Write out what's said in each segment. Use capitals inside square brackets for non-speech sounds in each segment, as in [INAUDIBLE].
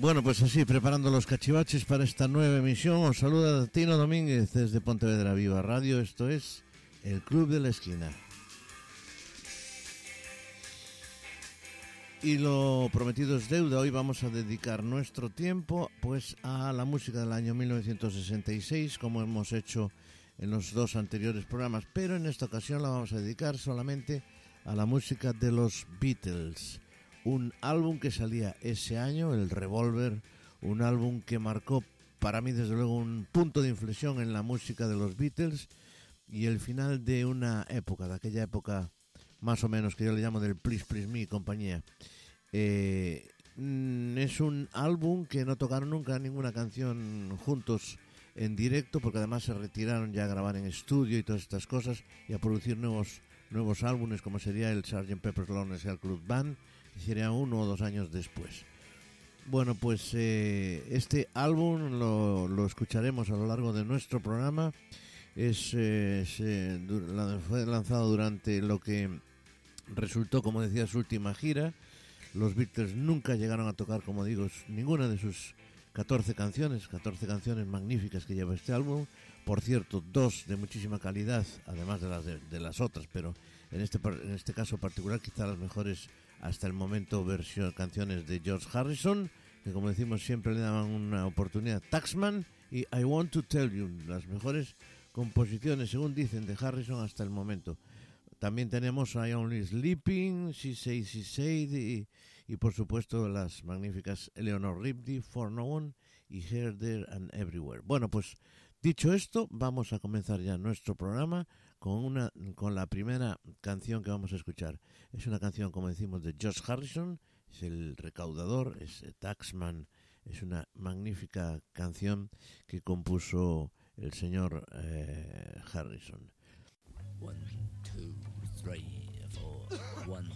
Bueno, pues así, preparando los cachivaches para esta nueva emisión, os saluda Tino Domínguez desde Pontevedra Viva Radio. Esto es el Club de la Esquina. Y lo prometido es deuda. Hoy vamos a dedicar nuestro tiempo pues a la música del año 1966, como hemos hecho en los dos anteriores programas, pero en esta ocasión la vamos a dedicar solamente a la música de los Beatles un álbum que salía ese año, el Revolver, un álbum que marcó para mí desde luego un punto de inflexión en la música de los Beatles y el final de una época, de aquella época más o menos que yo le llamo del Please Please Me y compañía. Eh, es un álbum que no tocaron nunca ninguna canción juntos en directo porque además se retiraron ya a grabar en estudio y todas estas cosas y a producir nuevos nuevos álbumes como sería el Sgt. Pepper's Lonely Hearts Club Band sería uno o dos años después. Bueno, pues eh, este álbum lo, lo, escucharemos a lo largo de nuestro programa. Es, eh, fue lanzado durante lo que resultó, como decía, su última gira. Los Beatles nunca llegaron a tocar, como digo, ninguna de sus 14 canciones, 14 canciones magníficas que lleva este álbum. Por cierto, dos de muchísima calidad, además de las, de, las otras, pero en este, en este caso particular quizá las mejores hasta el momento versión canciones de George Harrison, que como decimos siempre le daban una oportunidad. Taxman y I Want to Tell You, las mejores composiciones, según dicen, de Harrison hasta el momento. También tenemos I Only Sleeping, She Say, She Said y, y, por supuesto las magníficas Eleanor Rigby, For No One y Here, There and Everywhere. Bueno, pues dicho esto, vamos a comenzar ya nuestro programa con, una, con la primera canción que vamos a escuchar. Es una canción, como decimos, de Josh Harrison, es el recaudador, es Taxman, es una magnífica canción que compuso el señor eh, Harrison. One, two, three, four. One,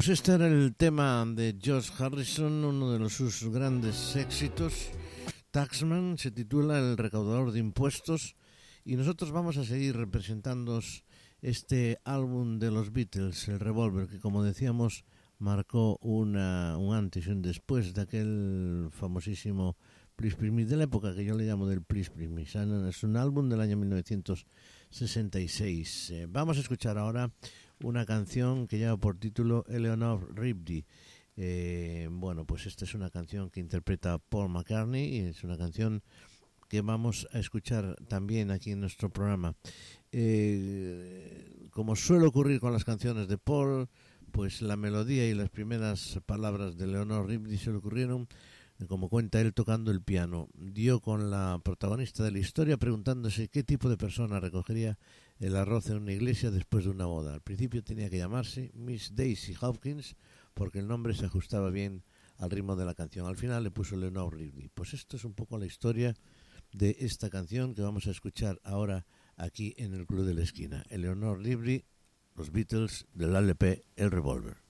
Pues este era el tema de George Harrison, uno de sus grandes éxitos. Taxman se titula El recaudador de impuestos y nosotros vamos a seguir representando este álbum de los Beatles, el Revolver, que como decíamos marcó una, un antes y un después de aquel famosísimo Please Please de la época que yo le llamo del Please Please Es un álbum del año 1966. Eh, vamos a escuchar ahora una canción que lleva por título Eleanor Rigby. Eh, bueno, pues esta es una canción que interpreta Paul McCartney y es una canción que vamos a escuchar también aquí en nuestro programa. Eh, como suele ocurrir con las canciones de Paul, pues la melodía y las primeras palabras de Leonor Rigby se le ocurrieron como cuenta él tocando el piano, dio con la protagonista de la historia preguntándose qué tipo de persona recogería el arroz en una iglesia después de una boda. Al principio tenía que llamarse Miss Daisy Hopkins porque el nombre se ajustaba bien al ritmo de la canción. Al final le puso Leonor Rigby. Pues esto es un poco la historia de esta canción que vamos a escuchar ahora aquí en el Club de la Esquina. Eleanor Rigby, los Beatles del LP El Revolver.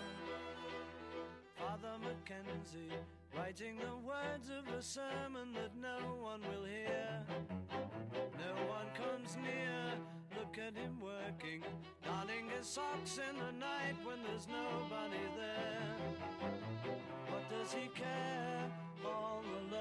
Father Mackenzie, writing the words of a sermon that no one will hear. No one comes near, look at him working, darning his socks in the night when there's nobody there. What does he care? All the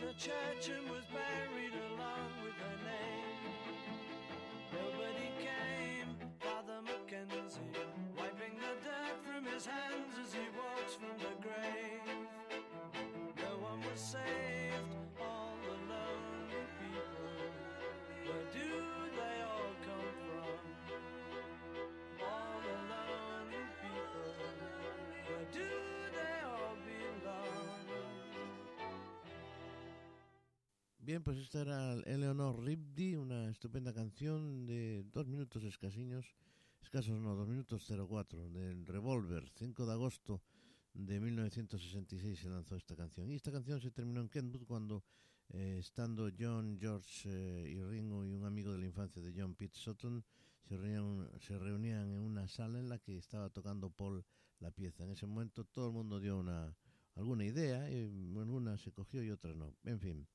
the church and was buried along with her name. Nobody came, Father Mackenzie, wiping the dirt from his hands as he walks from the grave. No one was saved, Bien, pues esta era Eleanor Rigby, una estupenda canción de dos minutos escasiños, escasos no, dos minutos 04, del Revolver, 5 de agosto de 1966 se lanzó esta canción. Y esta canción se terminó en Kentwood cuando, eh, estando John, George eh, y Ringo y un amigo de la infancia de John Pete Sutton, se reunían, se reunían en una sala en la que estaba tocando Paul la pieza. En ese momento todo el mundo dio una alguna idea, y una se cogió y otra no. En fin,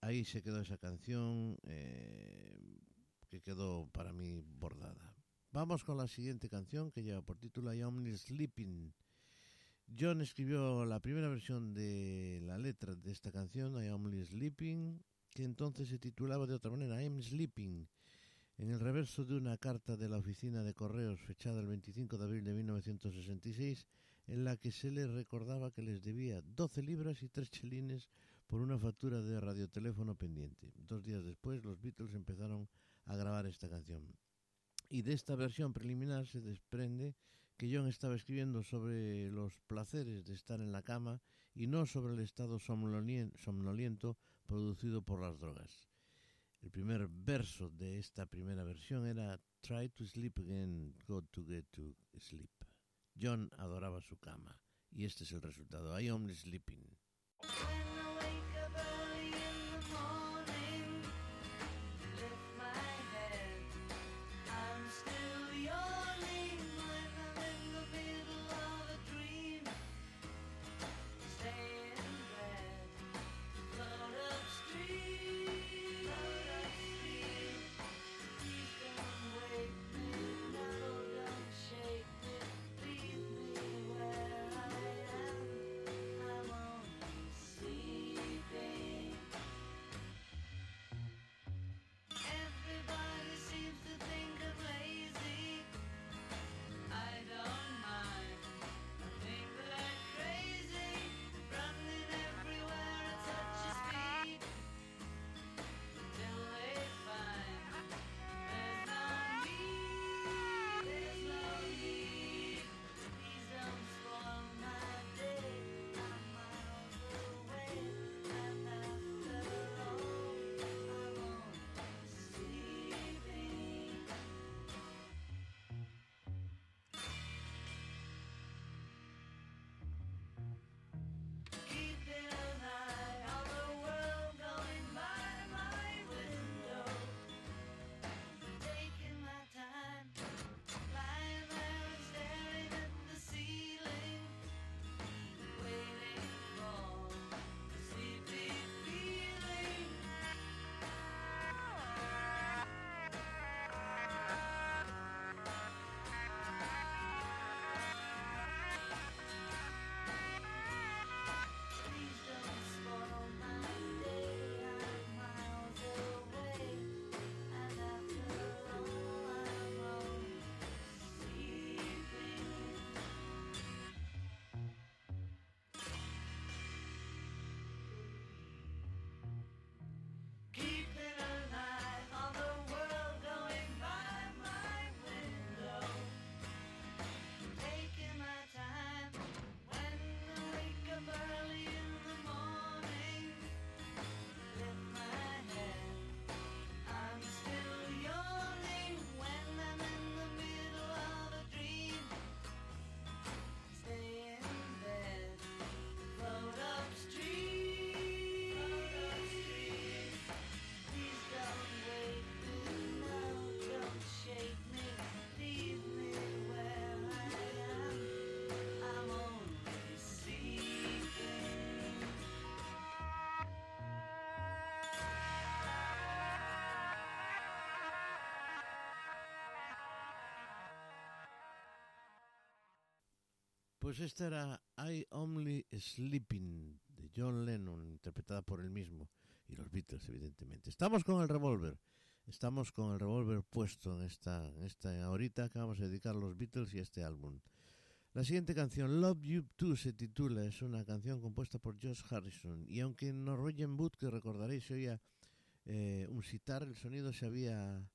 ahí se quedó esa canción eh, que quedó para mí bordada. Vamos con la siguiente canción que lleva por título I Only Sleeping. John escribió la primera versión de la letra de esta canción, I Only Sleeping, que entonces se titulaba de otra manera, I'm Sleeping. En el reverso de una carta de la oficina de correos fechada el 25 de abril de 1966, en la que se les recordaba que les debía 12 libras y 3 chelines por una factura de radioteléfono pendiente. Dos días después, los Beatles empezaron a grabar esta canción. Y de esta versión preliminar se desprende que John estaba escribiendo sobre los placeres de estar en la cama y no sobre el estado somnoliento producido por las drogas. El primer verso de esta primera versión era Try to sleep again, go to get to sleep. John adoraba su cama y este es el resultado. I only sleeping. Pues esta era I Only Sleeping de John Lennon, interpretada por él mismo y los Beatles, evidentemente. Estamos con el revólver, estamos con el revólver puesto en esta, en esta ahorita que vamos a dedicar los Beatles y este álbum. La siguiente canción, Love You Too, se titula, es una canción compuesta por Josh Harrison y aunque en Norwegian Boot, que recordaréis, se oía eh, un sitar, el sonido se había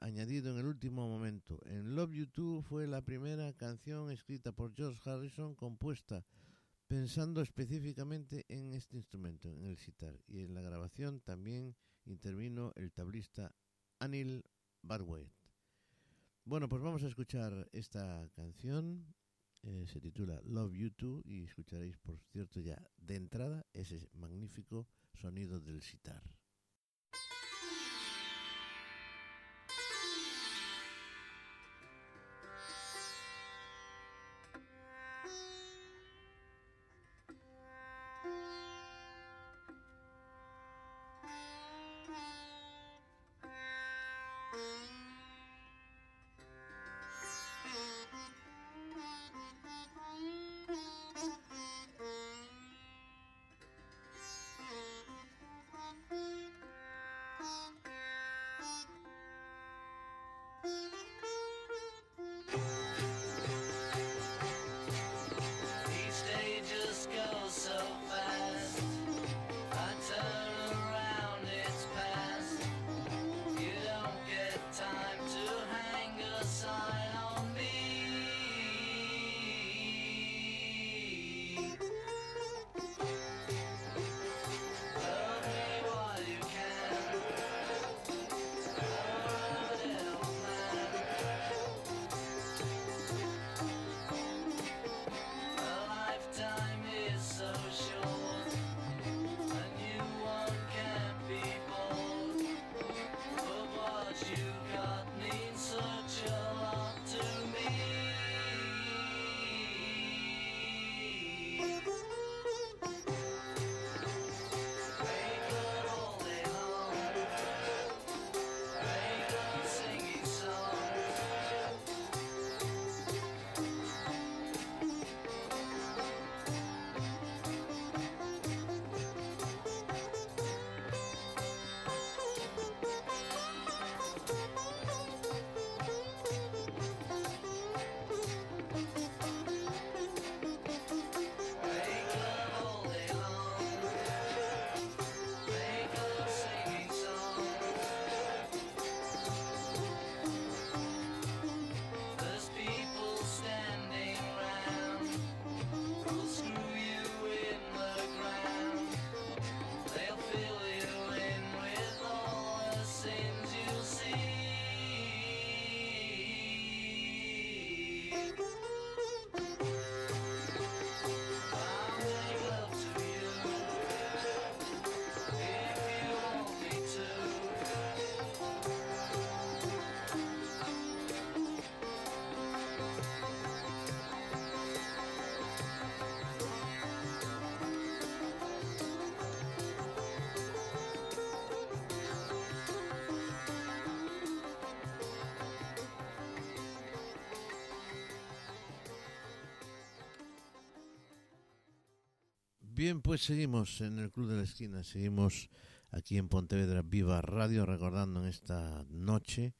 añadido en el último momento. En Love You Too fue la primera canción escrita por George Harrison compuesta pensando específicamente en este instrumento, en el sitar. Y en la grabación también intervino el tablista Anil Barwet. Bueno, pues vamos a escuchar esta canción. Eh, se titula Love You Too y escucharéis, por cierto, ya de entrada ese magnífico sonido del sitar. Bien, pues seguimos en el Club de la Esquina, seguimos aquí en Pontevedra Viva Radio, recordando en esta noche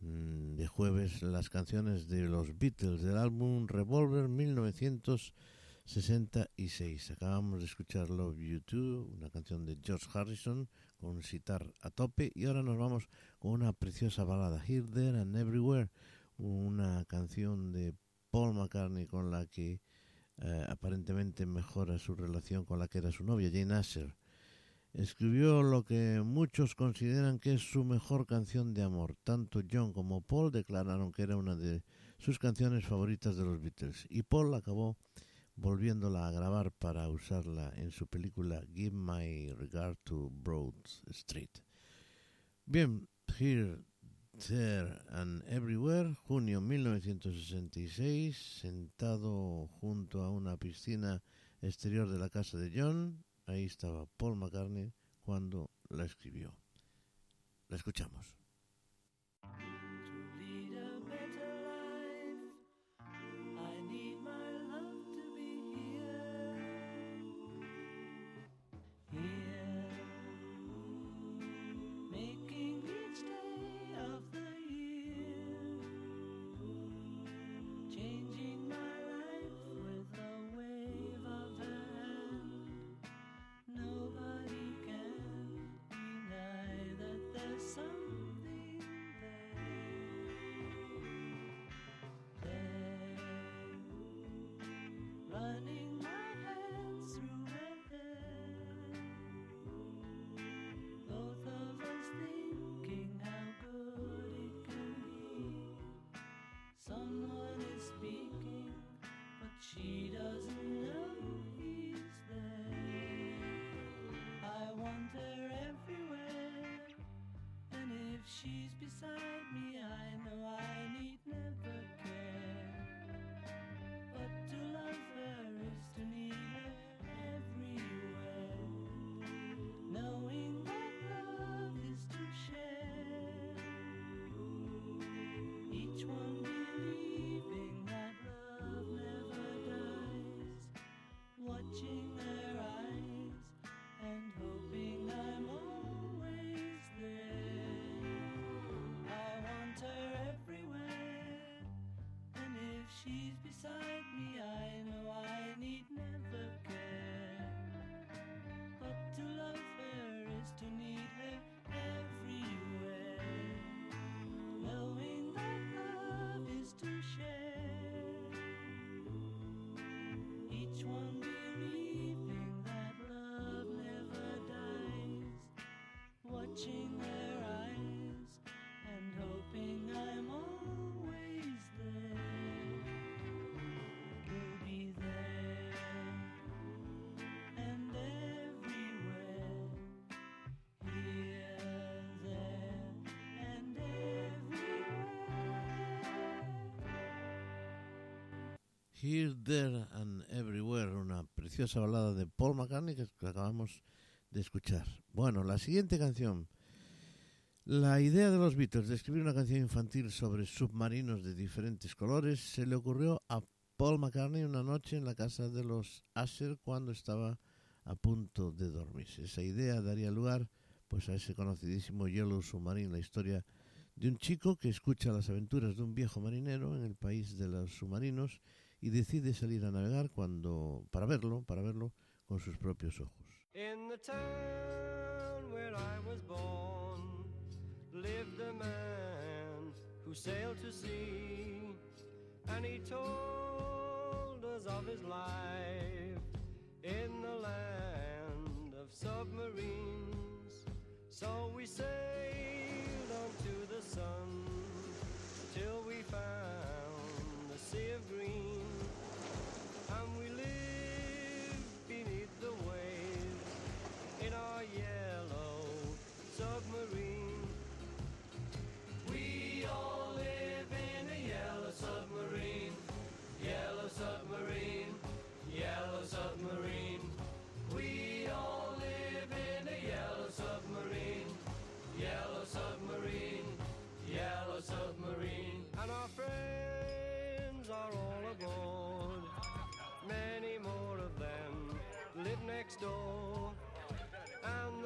mm, de jueves las canciones de los Beatles del álbum Revolver 1966. Acabamos de escuchar Love You Too, una canción de George Harrison con citar a tope, y ahora nos vamos con una preciosa balada, Here, There and Everywhere, una canción de Paul McCartney con la que eh, aparentemente mejora su relación con la que era su novia, Jane Asher. Escribió lo que muchos consideran que es su mejor canción de amor. Tanto John como Paul declararon que era una de sus canciones favoritas de los Beatles y Paul acabó volviéndola a grabar para usarla en su película Give My Regard to Broad Street. Bien, Here There and Everywhere, junio 1966, sentado junto a una piscina exterior de la casa de John, ahí estaba Paul McCartney cuando la escribió. La escuchamos. which one? Here, There and Everywhere, una preciosa balada de Paul McCartney que acabamos de escuchar. Bueno, la siguiente canción. La idea de los Beatles de escribir una canción infantil sobre submarinos de diferentes colores se le ocurrió a Paul McCartney una noche en la casa de los Asher cuando estaba a punto de dormirse. Esa idea daría lugar pues a ese conocidísimo Yellow Submarine, la historia de un chico que escucha las aventuras de un viejo marinero en el país de los submarinos y decide salir a navegar cuando para verlo, para verlo con sus propios ojos. In the town where I was born lived a man who sailed to sea and he told us of his life in the land of submarines. So we sailed on the sun till we found the sea of green. Yellow submarine. We all live in a yellow submarine, yellow submarine, yellow submarine. We all live in a yellow submarine, yellow submarine, yellow submarine. And our friends are all aboard. Many more of them live next door.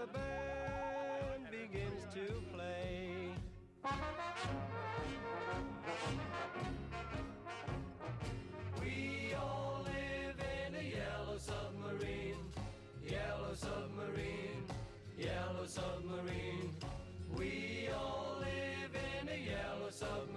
The band begins to play. We all live in a yellow submarine, yellow submarine, yellow submarine. We all live in a yellow submarine,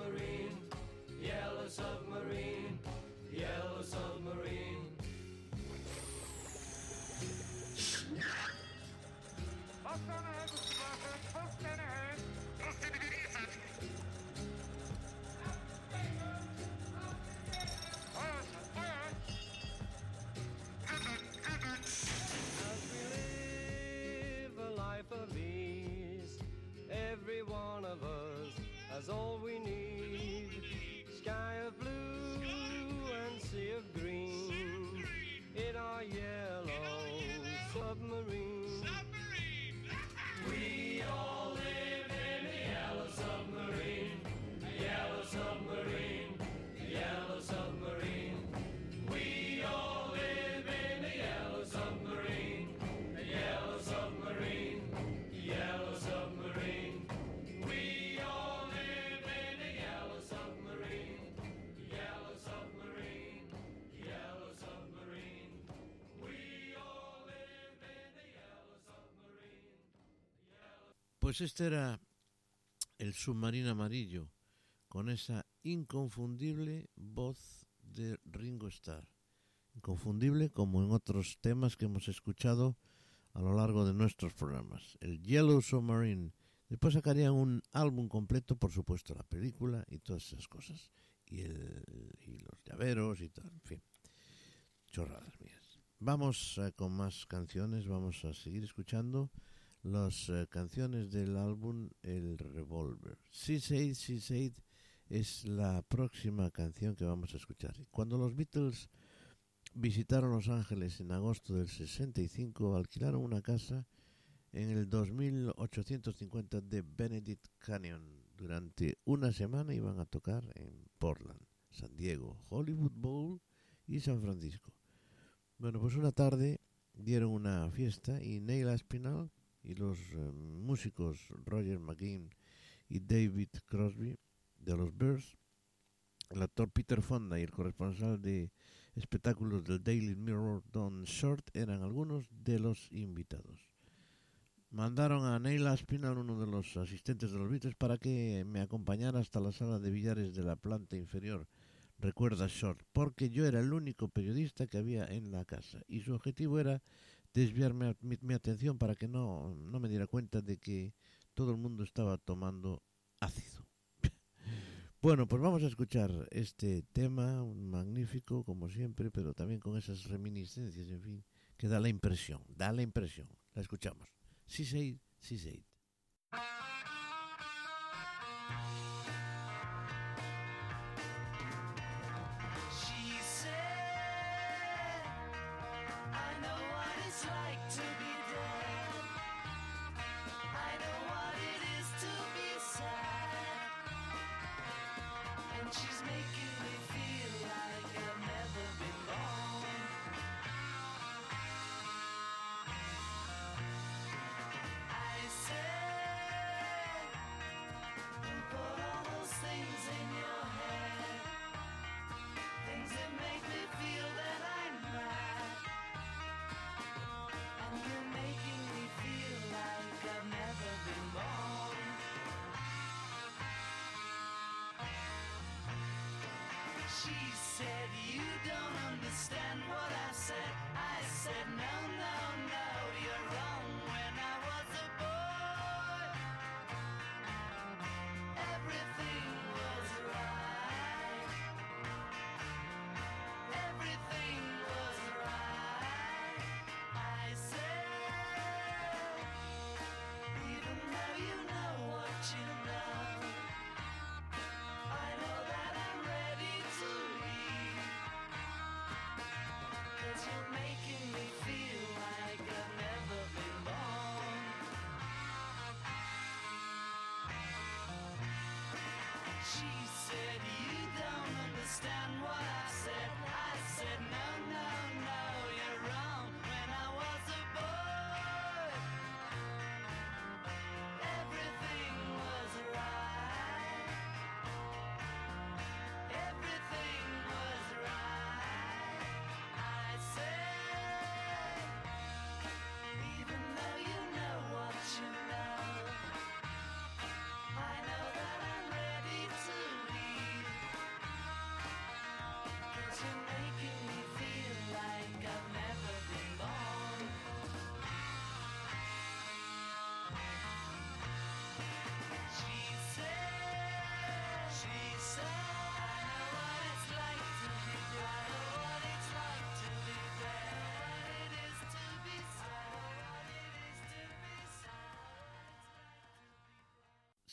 Pues este era el submarino amarillo, con esa inconfundible voz de Ringo Starr. Inconfundible como en otros temas que hemos escuchado a lo largo de nuestros programas. El Yellow Submarine. Después sacarían un álbum completo, por supuesto, la película y todas esas cosas. Y, el, y los llaveros y todo, en fin. Chorradas mías. Vamos eh, con más canciones, vamos a seguir escuchando las eh, canciones del álbum El Revolver. Six Eight es la próxima canción que vamos a escuchar. Cuando los Beatles visitaron Los Ángeles en agosto del 65, alquilaron una casa en el 2850 de Benedict Canyon Durante una semana iban a tocar en Portland, San Diego, Hollywood Bowl y San Francisco. Bueno, pues una tarde dieron una fiesta y Neil y los eh, músicos Roger McGinn y David Crosby de los Birds, el actor Peter Fonda y el corresponsal de espectáculos del Daily Mirror Don Short eran algunos de los invitados. Mandaron a Neil Aspinall, uno de los asistentes de los Beatles, para que me acompañara hasta la sala de billares de la planta inferior, recuerda Short, porque yo era el único periodista que había en la casa y su objetivo era desviarme mi, atención para que no, no me diera cuenta de que todo el mundo estaba tomando ácido. [LAUGHS] Bueno, pues vamos a escuchar este tema, magnífico como siempre, pero también con esas reminiscencias, en fin, que da la impresión, da la impresión. La escuchamos. Sí, sí, sí, sí. Understand what I said. I said, No, no,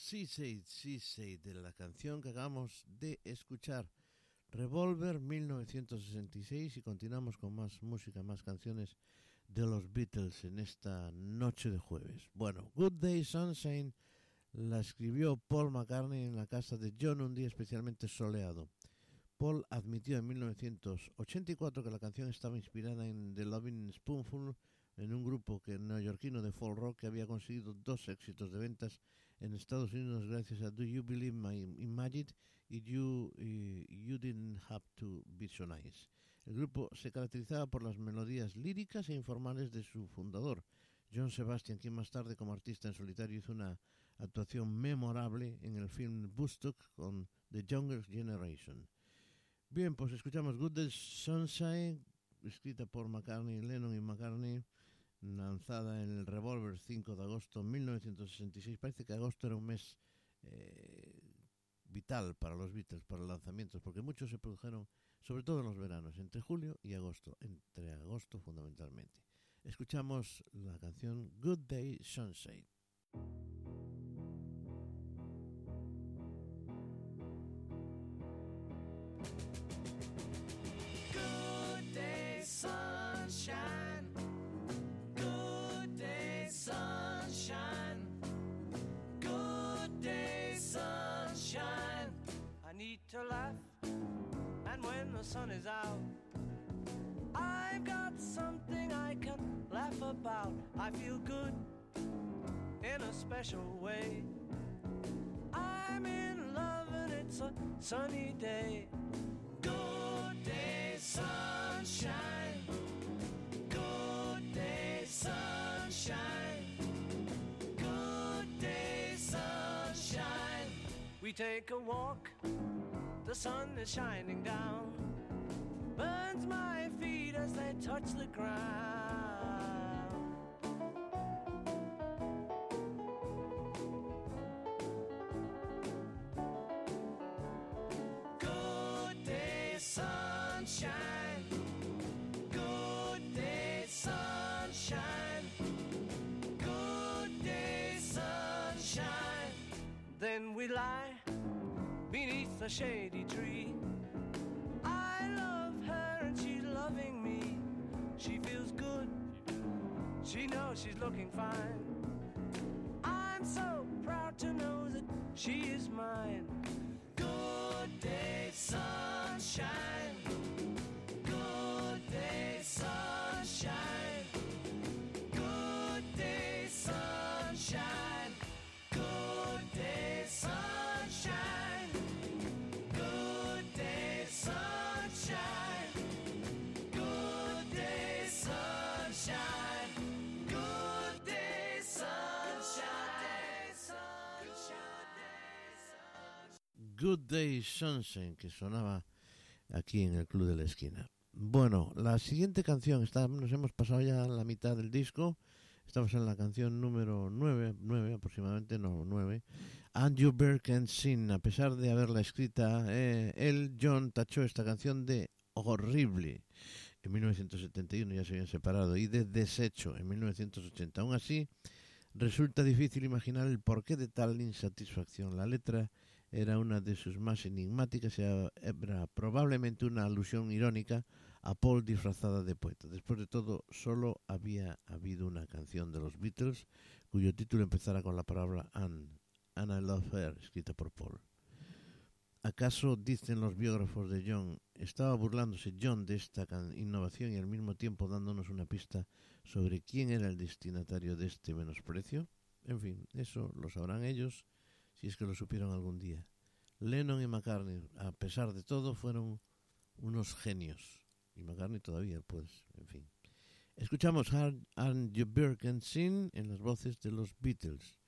sí, sí, de la canción que acabamos de escuchar. Revolver 1966 y continuamos con más música, más canciones de los Beatles en esta noche de jueves. Bueno, Good Day Sunshine la escribió Paul McCartney en la casa de John un día especialmente soleado. Paul admitió en 1984 que la canción estaba inspirada en The Loving Spoonful, en un grupo que neoyorquino de folk rock que había conseguido dos éxitos de ventas en Estados Unidos gracias a Do You Believe My in Magic y You, y you Didn't Have to Be. El grupo se caracterizaba por las melodías líricas e informales de su fundador, John Sebastian, quien más tarde como artista en solitario hizo una actuación memorable en el film Woodstock con The Younger Generation. Bien, pues escuchamos Good Day Sunshine, escrita por McCartney, Lennon y McCartney, lanzada en el Revolver 5 de agosto de 1966. Parece que agosto era un mes eh, vital para los Beatles, para los lanzamientos, porque muchos se produjeron, sobre todo en los veranos, entre julio y agosto, entre agosto fundamentalmente. Escuchamos la canción Good Day Sunshine. Sun is out. I've got something I can laugh about. I feel good in a special way. I'm in love and it's a sunny day. Good day, sunshine. Good day, sunshine. Good day, sunshine. We take a walk, the sun is shining down. Burns my feet as they touch the ground. Good day, sunshine. Good day, sunshine. Good day, sunshine. Then we lie beneath a shady tree. She knows she's looking fine. I'm so proud to know that she is mine. Good Day Sunshine, que sonaba aquí en el Club de la Esquina. Bueno, la siguiente canción, está, nos hemos pasado ya la mitad del disco, estamos en la canción número 9, 9 aproximadamente, no, 9, And You Bear Can Sing, a pesar de haberla escrita, eh, él, John, tachó esta canción de horrible. En 1971 ya se habían separado y de desecho en 1980. Aún así, resulta difícil imaginar el porqué de tal insatisfacción. La letra era una de sus más enigmáticas y era probablemente una alusión irónica a Paul disfrazada de poeta. Después de todo, solo había habido una canción de los Beatles cuyo título empezara con la palabra Anne, and I Love Her, escrita por Paul. ¿Acaso, dicen los biógrafos de John, estaba burlándose John de esta innovación y al mismo tiempo dándonos una pista sobre quién era el destinatario de este menosprecio? En fin, eso lo sabrán ellos si es que lo supieron algún día. Lennon y McCartney, a pesar de todo, fueron unos genios. Y McCartney todavía, pues, en fin. Escuchamos Hard and You Birken Sin en las voces de los Beatles.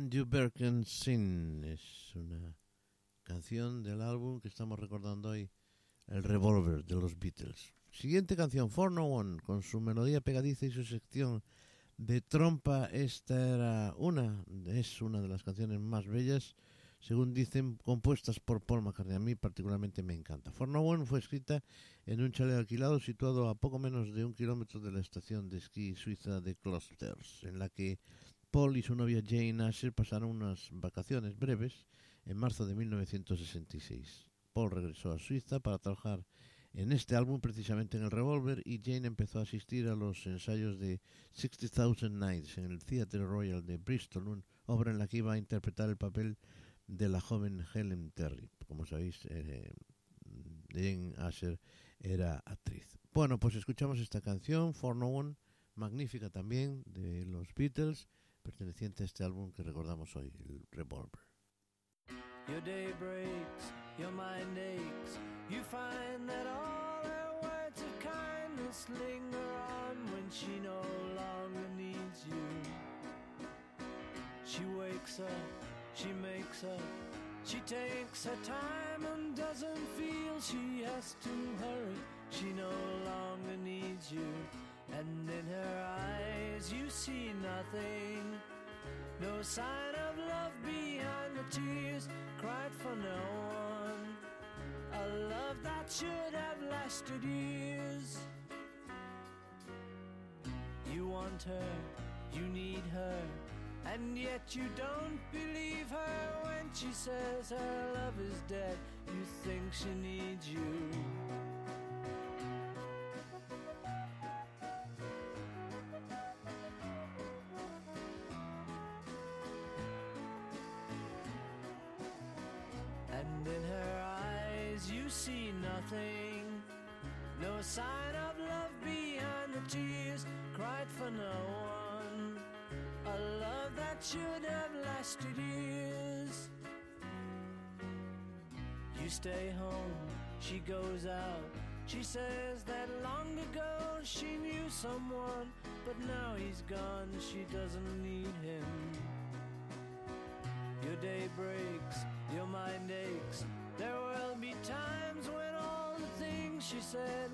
And You es una canción del álbum que estamos recordando hoy, El Revolver de los Beatles. Siguiente canción, For No One, con su melodía pegadiza y su sección de trompa. Esta era una, es una de las canciones más bellas, según dicen, compuestas por Paul McCartney. A mí particularmente me encanta. For No One fue escrita en un chalet alquilado situado a poco menos de un kilómetro de la estación de esquí suiza de Klosters, en la que Paul y su novia Jane Asher pasaron unas vacaciones breves en marzo de 1966. Paul regresó a Suiza para trabajar en este álbum precisamente en el Revolver y Jane empezó a asistir a los ensayos de 60,000 Nights en el Theatre Royal de Bristol, una obra en la que iba a interpretar el papel de la joven Helen Terry. Como sabéis, eh, Jane Asher era actriz. Bueno, pues escuchamos esta canción, For No One, magnífica también, de los Beatles, perteneciente a este álbum que recordamos hoy, el Revolver. Your day breaks, your mind aches. You find that all her words of kindness linger on when she no longer needs you. She wakes up, she makes up, she takes her time and doesn't feel she has to hurry. She no longer needs you, and in her eyes you see nothing. No sign of love behind the tears cried for no one. A love that should have lasted years. You want her, you need her, and yet you don't believe her when she says her love is dead. You think she needs you. Should have lasted years. You stay home, she goes out. She says that long ago she knew someone, but now he's gone, she doesn't need him. Your day breaks, your mind aches. There will be times when all the things she said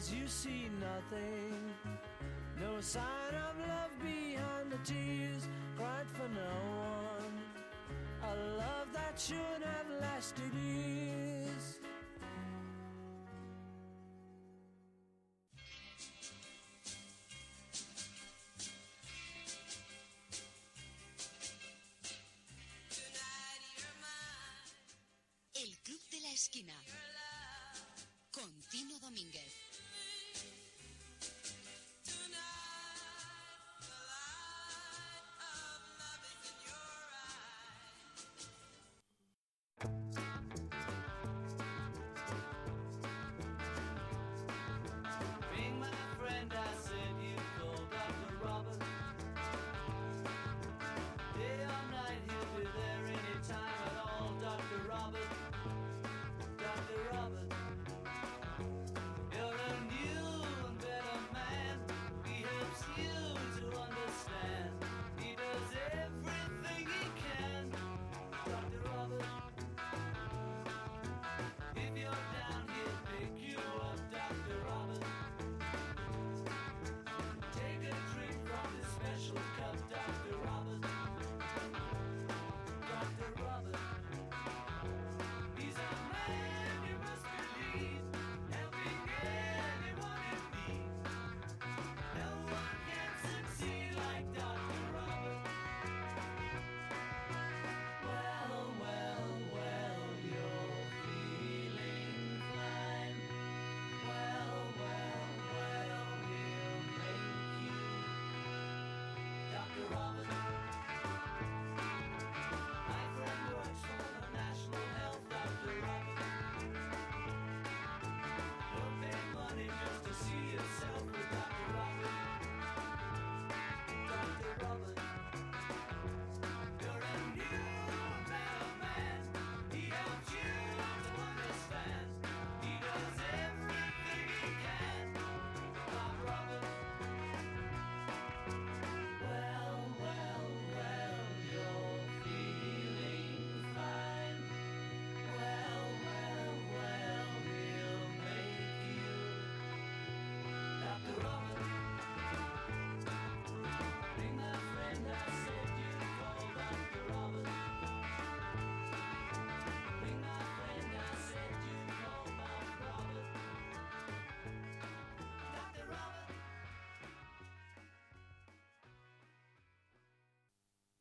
eyes you see nothing. No sign of love behind the tears cried for no one. A love that should have lasted years.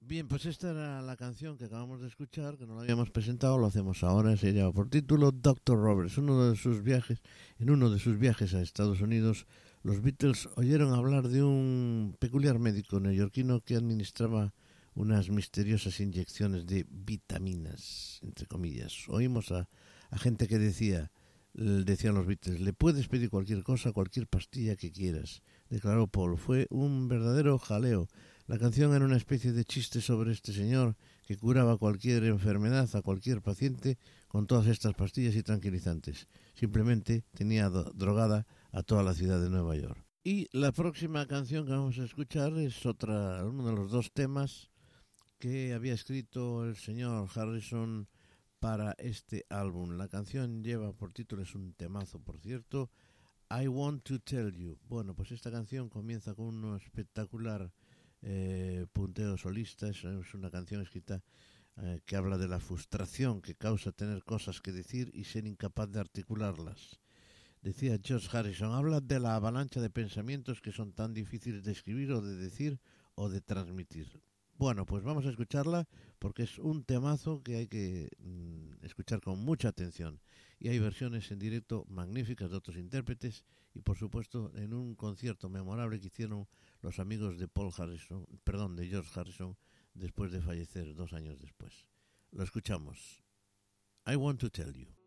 Bien, pues esta era la canción que acabamos de escuchar, que no la habíamos presentado, lo hacemos ahora, se llama por título Dr. Roberts. Uno de sus viajes, en uno de sus viajes a Estados Unidos, los Beatles oyeron hablar de un peculiar médico neoyorquino que administraba unas misteriosas inyecciones de vitaminas, entre comillas. Oímos a, a gente que decía, decían los Beatles, le puedes pedir cualquier cosa, cualquier pastilla que quieras, declaró Paul. Fue un verdadero jaleo. La canción era una especie de chiste sobre este señor que curaba cualquier enfermedad a cualquier paciente con todas estas pastillas y tranquilizantes. Simplemente tenía drogada a toda la ciudad de Nueva York. Y la próxima canción que vamos a escuchar es otra, uno de los dos temas que había escrito el señor Harrison para este álbum. La canción lleva por título, es un temazo por cierto, I Want to Tell You. Bueno, pues esta canción comienza con un espectacular eh, punteo solista, es, una canción escrita eh, que habla de la frustración que causa tener cosas que decir y ser incapaz de articularlas. Decía George Harrison, habla de la avalancha de pensamientos que son tan difíciles de escribir o de decir o de transmitir. Bueno, pues vamos a escucharla porque es un temazo que hay que mm, escuchar con mucha atención. Y hay versiones en directo magníficas de otros intérpretes y por supuesto en un concierto memorable que hicieron los amigos de Paul Harrison, perdón, de George Harrison después de fallecer dos años después. Lo escuchamos. I want to tell you.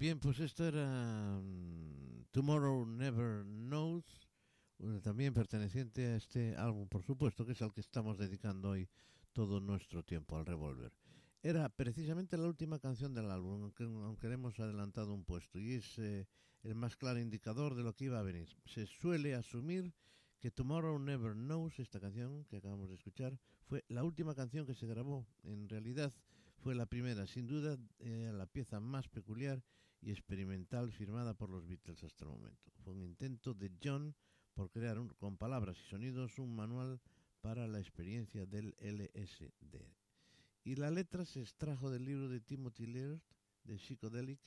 Bien, pues esto era mm, Tomorrow Never Knows, también perteneciente a este álbum, por supuesto, que es al que estamos dedicando hoy todo nuestro tiempo, al Revolver. Era precisamente la última canción del álbum, aunque, aunque le hemos adelantado un puesto, y es eh, el más claro indicador de lo que iba a venir. Se suele asumir que Tomorrow Never Knows, esta canción que acabamos de escuchar, fue la última canción que se grabó. En realidad fue la primera, sin duda, eh, la pieza más peculiar y experimental firmada por los Beatles hasta el momento. Fue un intento de John por crear con palabras y sonidos un manual para la experiencia del LSD. Y la letra se extrajo del libro de Timothy Leary, de Psychedelic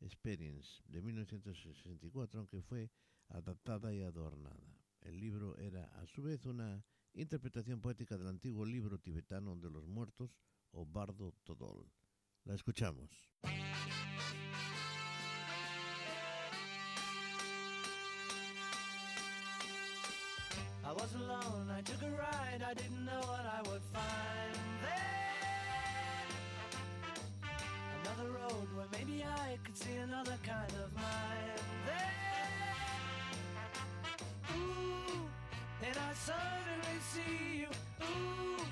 Experience, de 1964, aunque fue adaptada y adornada. El libro era, a su vez, una interpretación poética del antiguo libro tibetano de los muertos, o Bardo Todol. La escuchamos. I was alone, I took a ride, I didn't know what I would find there. Another road where maybe I could see another kind of mind there. Ooh, then I suddenly see you. Ooh,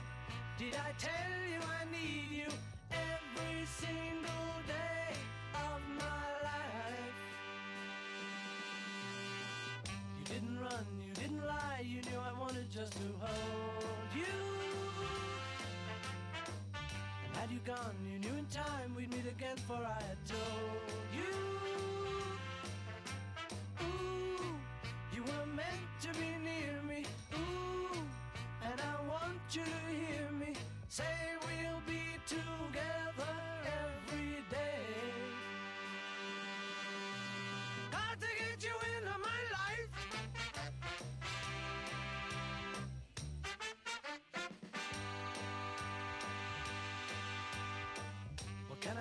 did I tell you I need you every single day wanted just to hold you. And had you gone, you knew in time we'd meet again, for I had told you.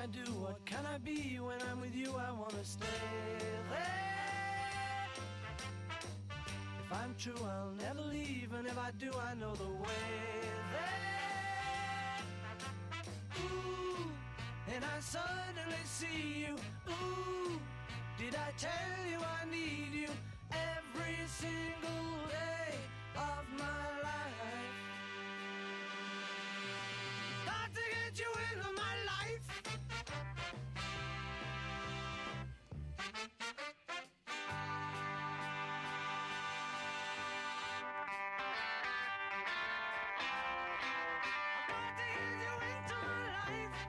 I do? What can I be? When I'm with you, I wanna stay there. If I'm true, I'll never leave, and if I do, I know the way there. Ooh, and I suddenly see you. Ooh, did I tell you I need you every single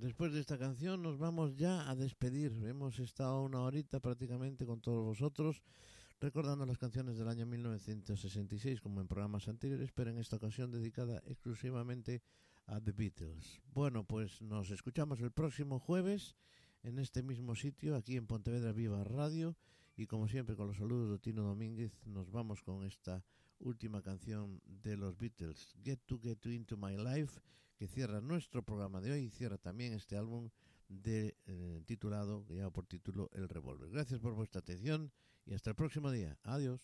después de esta canción nos vamos ya a despedir. Hemos estado una horita prácticamente con todos vosotros, recordando las canciones del año 1966 como en programas anteriores, pero en esta ocasión dedicada exclusivamente a The Beatles. Bueno, pues nos escuchamos el próximo jueves en este mismo sitio, aquí en Pontevedra Viva Radio, y como siempre con los saludos de Tino Domínguez, nos vamos con esta última canción de los Beatles, Get to Get Into My Life, que cierra nuestro programa de hoy y cierra también este álbum de, eh, titulado, que lleva por título El Revolver. Gracias por vuestra atención y hasta el próximo día. Adiós.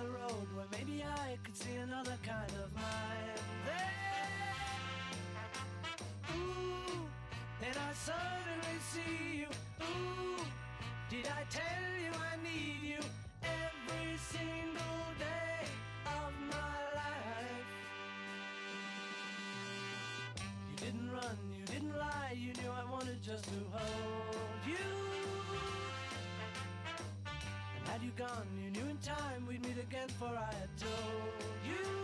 Another road where maybe I could see another kind of mind there. Ooh, then I suddenly see you. Ooh, did I tell you I need you every single day of my life? You didn't run, you didn't lie, you knew I wanted just to hold you. Had you gone, you knew in time we'd meet again, for I had told you.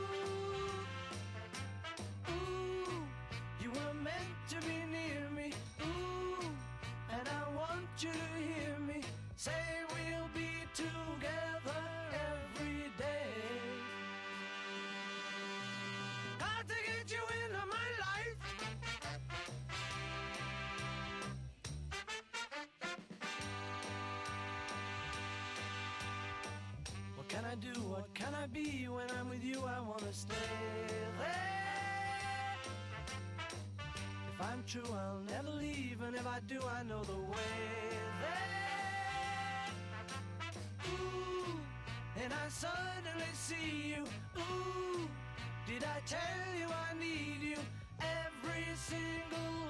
Do? What can I be when I'm with you? I wanna stay there. If I'm true, I'll never leave, and if I do, I know the way there. Ooh, and I suddenly see you. Ooh, did I tell you I need you every single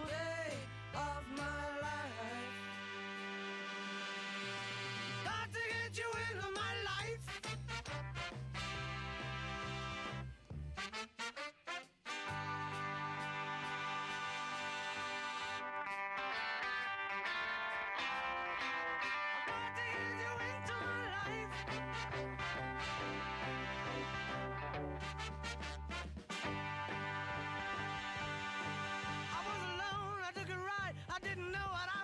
I was alone, I took a ride, I didn't know what I